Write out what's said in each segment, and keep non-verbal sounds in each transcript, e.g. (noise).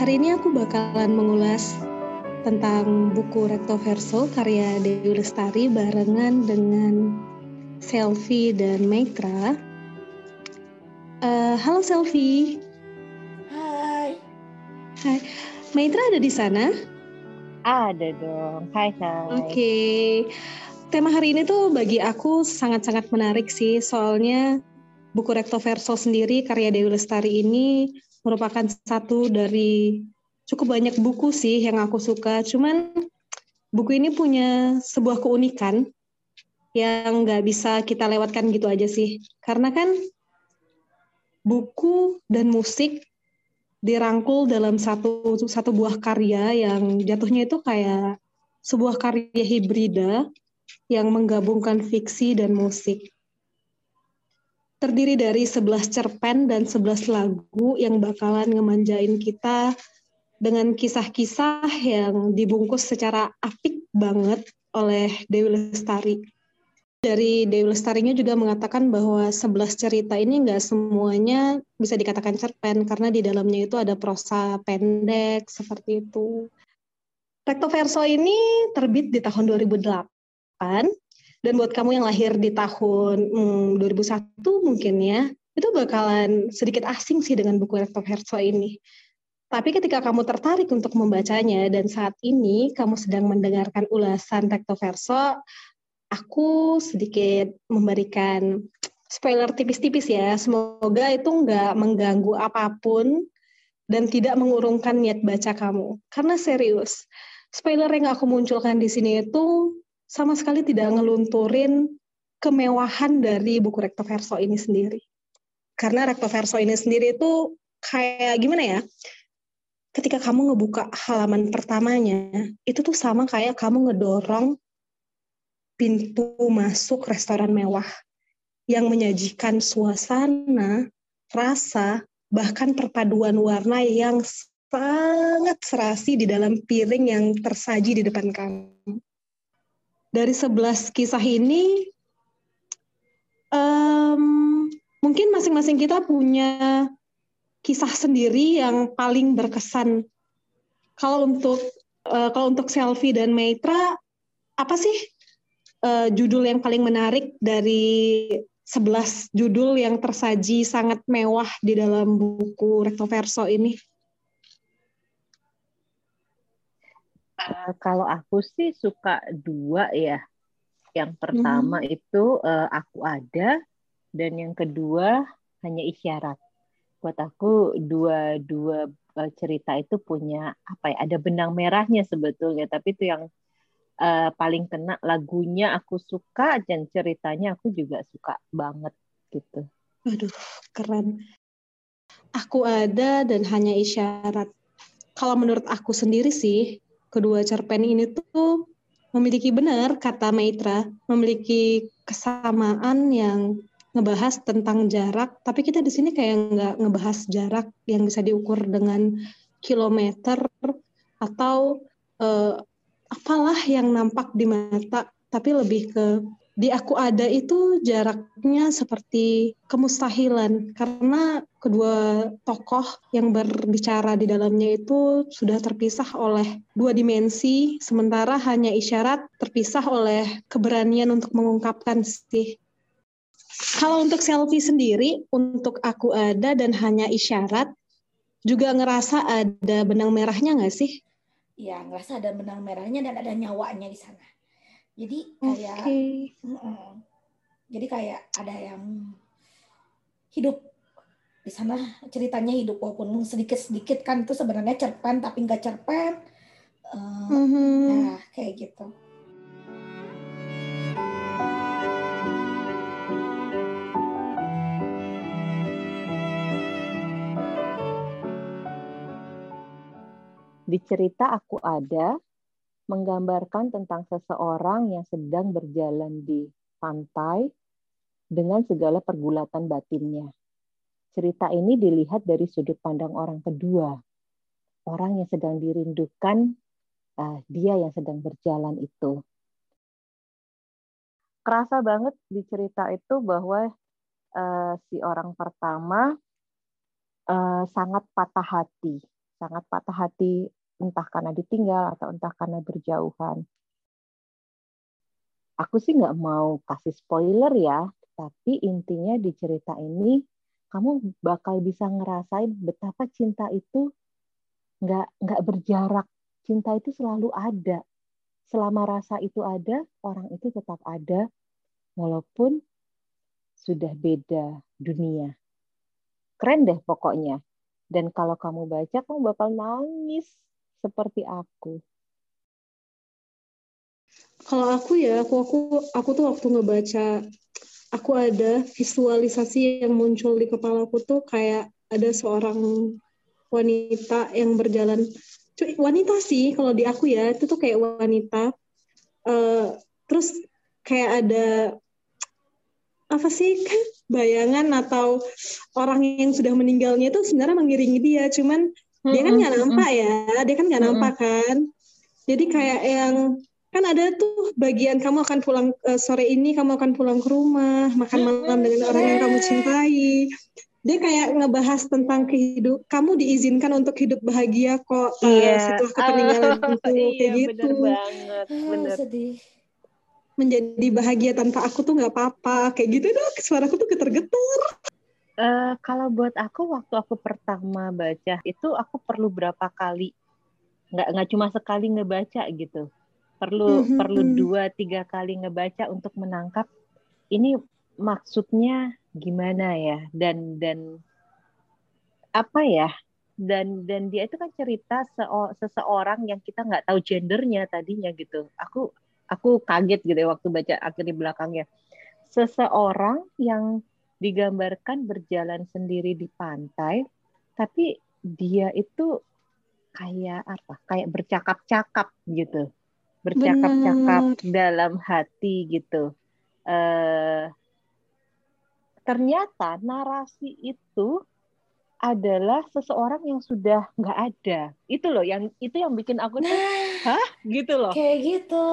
Hari ini aku bakalan mengulas tentang buku Recto Verso karya Dewi Lestari barengan dengan Selfie dan Maitra. Uh, halo Selfie. Hai. Hai. Maitra ada di sana? Ada dong. Hai, hai. Oke. Okay. Tema hari ini tuh bagi aku sangat-sangat menarik sih, soalnya buku Recto Verso sendiri karya Dewi Lestari ini merupakan satu dari cukup banyak buku sih yang aku suka. Cuman buku ini punya sebuah keunikan yang nggak bisa kita lewatkan gitu aja sih. Karena kan buku dan musik dirangkul dalam satu satu buah karya yang jatuhnya itu kayak sebuah karya hibrida yang menggabungkan fiksi dan musik terdiri dari 11 cerpen dan 11 lagu yang bakalan ngemanjain kita dengan kisah-kisah yang dibungkus secara apik banget oleh Dewi Lestari. Dari Dewi Lestarinya juga mengatakan bahwa 11 cerita ini nggak semuanya bisa dikatakan cerpen karena di dalamnya itu ada prosa pendek seperti itu. Recto Verso ini terbit di tahun 2008 dan buat kamu yang lahir di tahun hmm, 2001 mungkin ya, itu bakalan sedikit asing sih dengan buku Recto Verso ini. Tapi ketika kamu tertarik untuk membacanya dan saat ini kamu sedang mendengarkan ulasan Recto Verso, aku sedikit memberikan spoiler tipis-tipis ya. Semoga itu nggak mengganggu apa pun dan tidak mengurungkan niat baca kamu. Karena serius, spoiler yang aku munculkan di sini itu sama sekali tidak ngelunturin kemewahan dari buku Recto Verso ini sendiri. Karena Recto Verso ini sendiri itu kayak gimana ya? Ketika kamu ngebuka halaman pertamanya, itu tuh sama kayak kamu ngedorong pintu masuk restoran mewah yang menyajikan suasana, rasa, bahkan perpaduan warna yang sangat serasi di dalam piring yang tersaji di depan kamu dari 11 kisah ini um, mungkin masing-masing kita punya kisah sendiri yang paling berkesan. Kalau untuk uh, kalau untuk Selfie dan Maitra apa sih uh, judul yang paling menarik dari 11 judul yang tersaji sangat mewah di dalam buku Recto Verso ini? Uh, kalau aku sih suka dua ya. Yang pertama hmm. itu uh, aku ada dan yang kedua hanya isyarat. Buat aku dua dua uh, cerita itu punya apa ya? Ada benang merahnya sebetulnya, tapi itu yang uh, paling kena lagunya aku suka dan ceritanya aku juga suka banget gitu. Aduh, keren. Aku ada dan hanya isyarat. Kalau menurut aku sendiri sih, kedua cerpen ini tuh memiliki benar kata Maitra, memiliki kesamaan yang ngebahas tentang jarak, tapi kita di sini kayak nggak ngebahas jarak yang bisa diukur dengan kilometer atau uh, apalah yang nampak di mata, tapi lebih ke di aku ada itu jaraknya seperti kemustahilan karena kedua tokoh yang berbicara di dalamnya itu sudah terpisah oleh dua dimensi sementara hanya isyarat terpisah oleh keberanian untuk mengungkapkan sih kalau untuk selfie sendiri untuk aku ada dan hanya isyarat juga ngerasa ada benang merahnya nggak sih? Iya, ngerasa ada benang merahnya dan ada nyawanya di sana. Jadi kayak okay. jadi kayak ada yang hidup di sana ceritanya hidup walaupun sedikit sedikit kan itu sebenarnya cerpen tapi nggak cerpen uh, mm-hmm. nah kayak gitu di cerita aku ada menggambarkan tentang seseorang yang sedang berjalan di pantai dengan segala pergulatan batinnya. Cerita ini dilihat dari sudut pandang orang kedua, orang yang sedang dirindukan, uh, dia yang sedang berjalan itu. Kerasa banget di cerita itu bahwa uh, si orang pertama uh, sangat patah hati, sangat patah hati entah karena ditinggal atau entah karena berjauhan. Aku sih nggak mau kasih spoiler ya, tapi intinya di cerita ini kamu bakal bisa ngerasain betapa cinta itu nggak nggak berjarak. Cinta itu selalu ada. Selama rasa itu ada, orang itu tetap ada, walaupun sudah beda dunia. Keren deh pokoknya. Dan kalau kamu baca, kamu bakal nangis seperti aku. Kalau aku ya, aku aku aku tuh waktu ngebaca aku ada visualisasi yang muncul di kepalaku tuh kayak ada seorang wanita yang berjalan. Wanita sih kalau di aku ya itu tuh kayak wanita. Uh, terus kayak ada apa sih (laughs) bayangan atau orang yang sudah meninggalnya itu sebenarnya mengiringi dia. Cuman dia kan nggak nampak ya dia kan nggak nampak kan jadi kayak yang kan ada tuh bagian kamu akan pulang uh, sore ini kamu akan pulang ke rumah makan malam dengan orang yang kamu cintai. Dia kayak ngebahas tentang kehidup kamu diizinkan untuk hidup bahagia kok uh, yeah. setelah kepeninggalan oh, itu (laughs) iya, kayak gitu. bener banget bener. sedih. Menjadi bahagia tanpa aku tuh nggak apa-apa kayak gitu dong suaraku tuh getar-getar uh, kalau buat aku waktu aku pertama baca itu aku perlu berapa kali? Nggak nggak cuma sekali ngebaca gitu. Perlu mm-hmm. perlu hmm. dua tiga kali ngebaca untuk menangkap ini maksudnya gimana ya? Dan dan apa ya? Dan dan dia itu kan cerita seseorang yang kita nggak tahu gendernya tadinya gitu. Aku aku kaget gitu ya waktu baca akhir di belakangnya. Seseorang yang digambarkan berjalan sendiri di pantai tapi dia itu kayak apa kayak bercakap-cakap gitu bercakap-cakap dalam hati gitu. Uh, ternyata narasi itu adalah seseorang yang sudah nggak ada. Itu loh yang itu yang bikin aku tuh, nah, hah, gitu loh. Kayak gitu.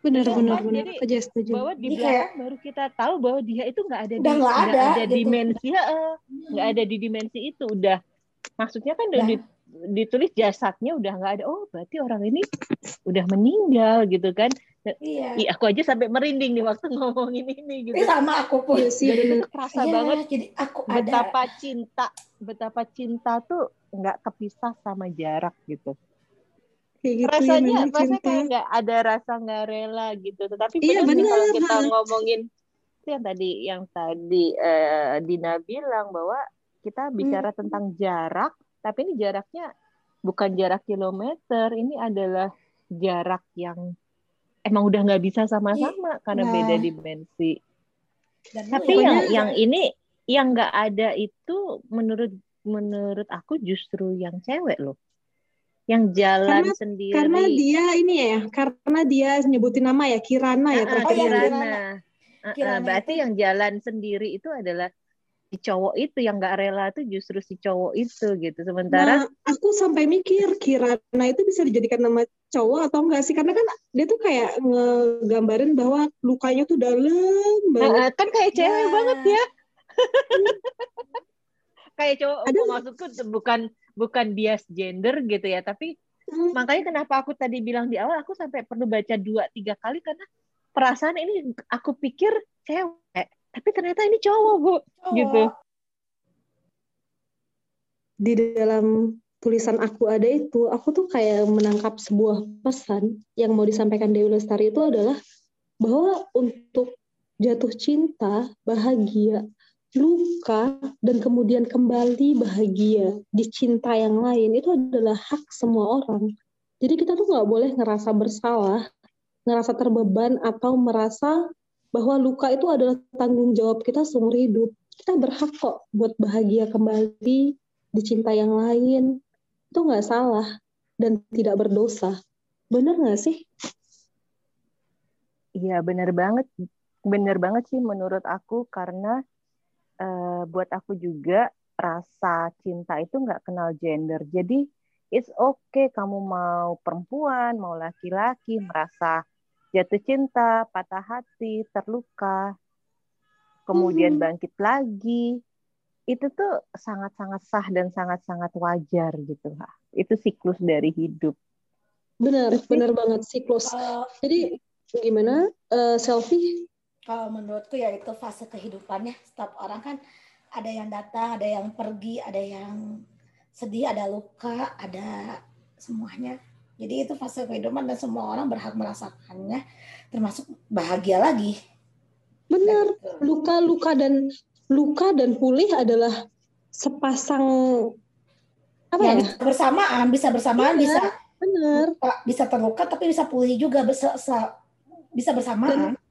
Benar ya, benar benar. Jadi setuju. bahwa di belakang baru kita tahu bahwa dia itu nggak ada udah di nggak ada, ada gitu. dimensi, nggak ada di dimensi itu. Udah maksudnya kan udah nah ditulis jasadnya udah nggak ada oh berarti orang ini udah meninggal gitu kan iya. Ih, aku aja sampai merinding nih waktu (laughs) ngomongin ini gitu eh, sama aku pun sih jadi terasa iya, banget jadi aku betapa ada. cinta betapa cinta tuh nggak kepisah sama jarak gitu Kayak gitu rasanya ya, rasanya kayak nggak ada rasa nggak rela gitu tetapi iya, benar kalau kita ngomongin itu yang tadi yang tadi uh, Dina bilang bahwa kita bicara hmm. tentang jarak tapi ini jaraknya bukan jarak kilometer, ini adalah jarak yang emang udah nggak bisa sama-sama iya. karena nah. beda dimensi. Dan Tapi yang yang ini yang nggak ada itu menurut menurut aku justru yang cewek loh. Yang jalan karena, sendiri. Karena dia ini ya, karena dia nyebutin nama ya Kirana ya. Uh, Kirana. Uh, uh, berarti yang jalan sendiri itu adalah si cowok itu yang nggak rela tuh justru si cowok itu gitu sementara nah, aku sampai mikir Kirana itu bisa dijadikan nama cowok atau enggak sih karena kan dia tuh kayak ngegambarin bahwa lukanya tuh dalam banget uh, kan kayak cewek nah. banget ya (laughs) kayak cowok Ada... maksudku bukan bukan bias gender gitu ya tapi hmm. makanya kenapa aku tadi bilang di awal aku sampai perlu baca dua tiga kali karena perasaan ini aku pikir cewek tapi ternyata ini cowok bu cowok. gitu di dalam tulisan aku ada itu aku tuh kayak menangkap sebuah pesan yang mau disampaikan Dewi Lestari itu adalah bahwa untuk jatuh cinta bahagia luka dan kemudian kembali bahagia di cinta yang lain itu adalah hak semua orang jadi kita tuh nggak boleh ngerasa bersalah ngerasa terbeban atau merasa bahwa luka itu adalah tanggung jawab kita seumur hidup. Kita berhak kok buat bahagia kembali, dicinta yang lain. Itu nggak salah. dan tidak berdosa. Benar nggak sih? Iya benar banget, benar banget sih menurut aku karena uh, buat aku juga rasa cinta itu nggak kenal gender. Jadi it's okay kamu mau perempuan, mau laki-laki merasa jatuh cinta, patah hati, terluka, kemudian mm-hmm. bangkit lagi. Itu tuh sangat-sangat sah dan sangat-sangat wajar gitu. Itu siklus dari hidup. Benar, benar banget siklus. Uh, Jadi gimana uh, selfie? Kalau menurutku ya itu fase kehidupannya. Setiap orang kan ada yang datang, ada yang pergi, ada yang sedih, ada luka, ada semuanya. Jadi itu fase kehidupan dan semua orang berhak merasakannya, termasuk bahagia lagi. Benar, gitu. luka-luka dan luka dan pulih adalah sepasang apa ya? ya? Bersamaan, bisa bersamaan, iya, bisa benar. Bisa terluka tapi bisa pulih juga, bisa bisa bersamaan. Dan,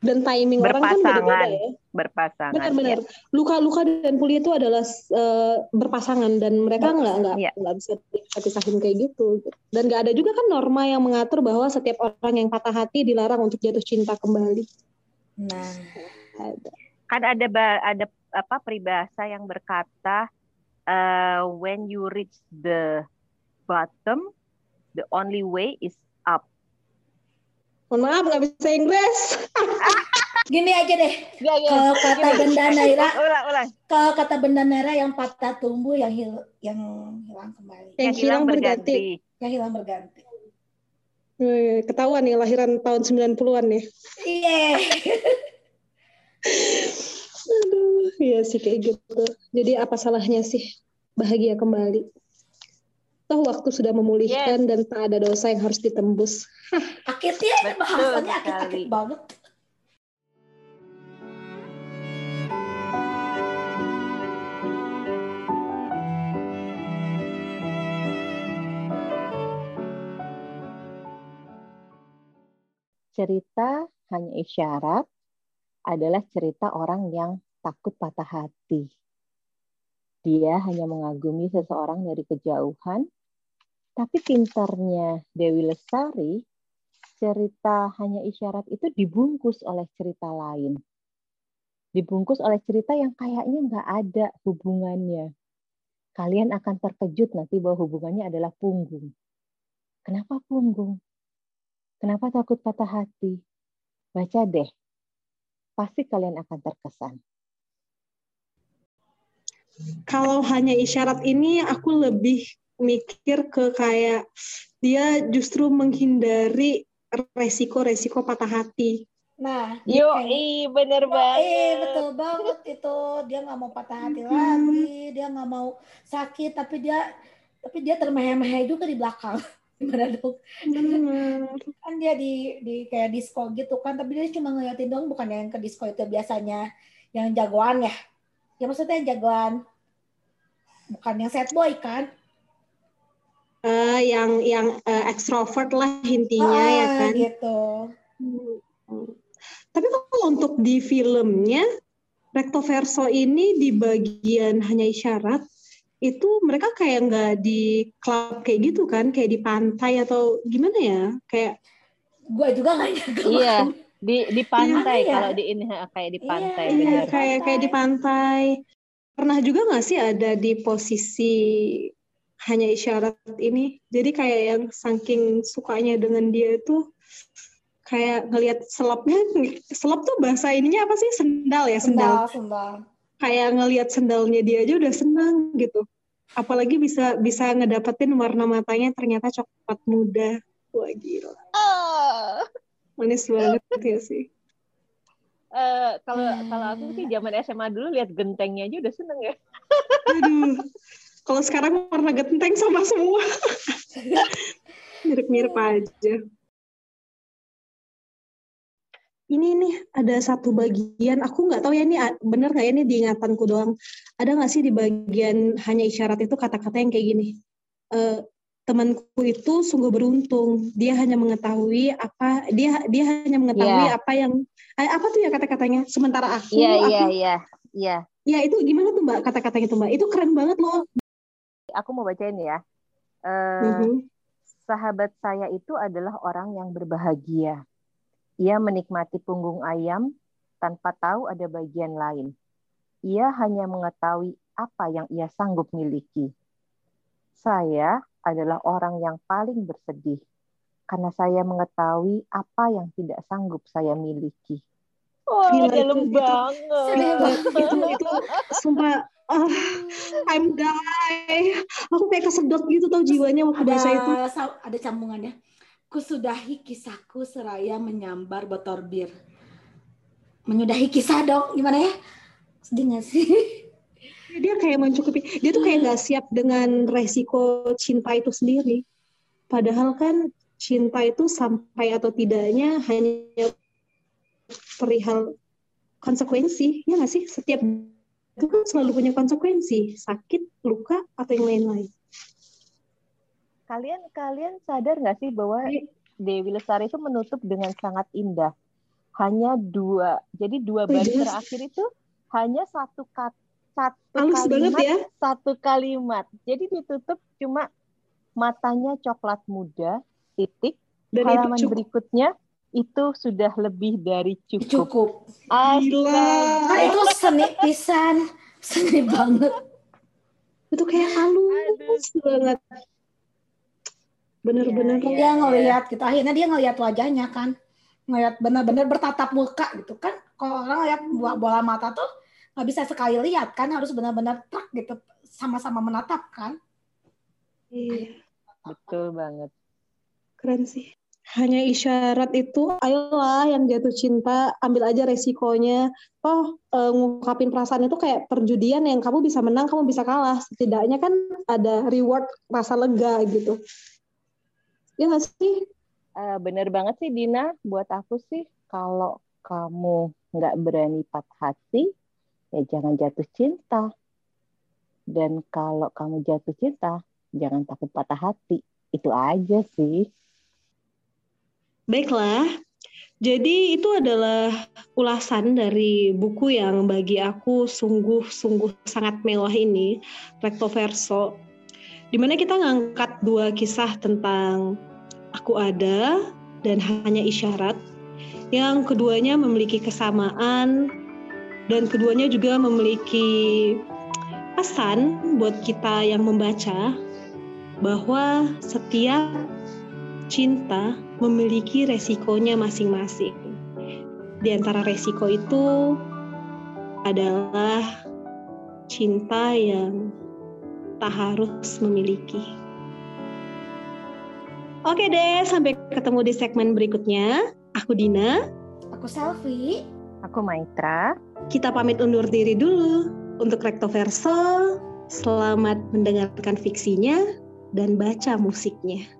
dan timing orang kan beda-beda ya. Berpasangan. Benar-benar. Ya. Luka-luka dan pulih itu adalah uh, berpasangan dan mereka nggak nggak ya. nggak bisa dipisahin kayak gitu. Dan nggak ada juga kan norma yang mengatur bahwa setiap orang yang patah hati dilarang untuk jatuh cinta kembali. Nah, ada. kan ada ada apa peribahasa yang berkata uh, when you reach the bottom, the only way is Mohon maaf nggak bisa Inggris. (laughs) Gini aja deh. Ya, ya. Kalau kata Gini. benda Naira, (laughs) ulang, ulang. kalau kata benda Naira yang patah tumbuh yang hil yang hilang kembali. Yang, yang hilang berganti. berganti. Yang hilang berganti. Wih, ketahuan nih lahiran tahun 90-an nih. Iya. (laughs) Aduh, iya sih kayak gitu. Jadi apa salahnya sih bahagia kembali? Toh waktu sudah memulihkan yes. dan tak ada dosa yang harus ditembus. Akhirnya bahasanya akit-akit banget. Cerita hanya isyarat adalah cerita orang yang takut patah hati. Dia hanya mengagumi seseorang dari kejauhan tapi pintarnya Dewi Lestari, cerita hanya isyarat itu dibungkus oleh cerita lain. Dibungkus oleh cerita yang kayaknya nggak ada hubungannya. Kalian akan terkejut nanti bahwa hubungannya adalah punggung. Kenapa punggung? Kenapa takut patah hati? Baca deh. Pasti kalian akan terkesan. Kalau hanya isyarat ini aku lebih mikir ke kayak dia justru menghindari resiko-resiko patah hati. Nah, yo, i bener banget. Eh, betul banget itu. Dia nggak mau patah hati hmm. lagi, dia nggak mau sakit, tapi dia tapi dia termeh-meh juga di belakang. (laughs) Gimana dong? Hmm. (laughs) kan dia di di kayak disco gitu kan, tapi dia cuma ngeliatin dong, bukan yang ke disco itu biasanya yang jagoan ya. Ya maksudnya yang jagoan, bukan yang set boy kan? Uh, yang yang uh, ekstrovert lah intinya ya ah, ya kan? gitu. Hmm. tapi kalau untuk di filmnya recto verso ini di bagian hanya isyarat itu mereka kayak nggak di klub kayak gitu kan? Kayak di pantai atau gimana ya? Kayak gue juga nggak iya di di pantai iya, kalau di ini kayak di pantai iya, iya kayak kayak di pantai. Pernah juga nggak sih ada di posisi hanya isyarat ini. Jadi kayak yang saking sukanya dengan dia itu kayak ngelihat selapnya selap tuh bahasa ininya apa sih? Sendal ya sendal. Sendal, sendal. kayak ngelihat sendalnya dia aja udah senang gitu. Apalagi bisa bisa ngedapetin warna matanya ternyata coklat muda. Wah gila. Oh. manis banget ya sih. Uh, kalau kalau aku sih zaman SMA dulu lihat gentengnya aja udah seneng ya. Aduh, kalau sekarang warna genteng sama semua. (laughs) Mirip-mirip aja. Ini nih ada satu bagian, aku nggak tahu ya ini bener nggak ya ini diingatanku doang. Ada nggak sih di bagian hanya isyarat itu kata-kata yang kayak gini? Uh, temanku itu sungguh beruntung. Dia hanya mengetahui apa dia dia hanya mengetahui yeah. apa yang eh, apa tuh ya kata-katanya. Sementara aku Iya iya iya iya. Ya itu gimana tuh Mbak kata-katanya tuh Mbak? Itu keren banget loh aku mau bacain ya. Uh, mm-hmm. Sahabat saya itu adalah orang yang berbahagia. Ia menikmati punggung ayam tanpa tahu ada bagian lain. Ia hanya mengetahui apa yang ia sanggup miliki. Saya adalah orang yang paling bersedih karena saya mengetahui apa yang tidak sanggup saya miliki. Oh, dalam banget. Itu, itu, itu, sumpah, uh, I'm die. Aku kayak kesedot gitu tau jiwanya waktu ada, bahasa itu. Ada sambungannya. Kusudahi kisahku seraya menyambar botol bir. Menyudahi kisah dong, gimana ya? Sedih gak sih? Dia kayak mencukupi. Dia tuh kayak nggak siap dengan resiko cinta itu sendiri. Padahal kan cinta itu sampai atau tidaknya hanya perihal konsekuensi ya nggak sih setiap itu kan selalu punya konsekuensi sakit luka atau yang lain-lain. Kalian kalian sadar nggak sih bahwa iya. Dewi Lestari itu menutup dengan sangat indah? Hanya dua jadi dua oh, baris terakhir itu hanya satu kata satu Halus kalimat ya. satu kalimat. Jadi ditutup cuma matanya coklat muda titik. Dan halaman berikutnya itu sudah lebih dari cukup. Cukup. Gila. Nah, itu seni pisan, seni banget. Itu kayak halus banget. Bener-bener. Ya, dia ngelihat gitu. Akhirnya dia ngelihat wajahnya kan. Ngelihat benar-benar bertatap muka gitu kan. Kalau orang lihat bola mata tuh nggak bisa sekali lihat kan. Harus benar-benar trak gitu. Sama-sama menatap kan. Iya. Betul banget. Keren sih hanya isyarat itu ayolah yang jatuh cinta ambil aja resikonya. Oh e, ngungkapin perasaan itu kayak perjudian yang kamu bisa menang kamu bisa kalah. Setidaknya kan ada reward rasa lega gitu. Ya nggak sih? Uh, bener banget sih Dina. Buat aku sih kalau kamu nggak berani patah hati ya jangan jatuh cinta. Dan kalau kamu jatuh cinta jangan takut patah hati. Itu aja sih Baiklah, jadi itu adalah ulasan dari buku yang bagi aku sungguh-sungguh sangat mewah ini, Recto Verso, di mana kita ngangkat dua kisah tentang aku ada dan hanya isyarat, yang keduanya memiliki kesamaan dan keduanya juga memiliki pesan buat kita yang membaca bahwa setiap cinta memiliki resikonya masing-masing. Di antara resiko itu adalah cinta yang tak harus memiliki. Oke deh, sampai ketemu di segmen berikutnya. Aku Dina. Aku Selfie. Aku Maitra. Kita pamit undur diri dulu. Untuk Recto Verso, selamat mendengarkan fiksinya dan baca musiknya.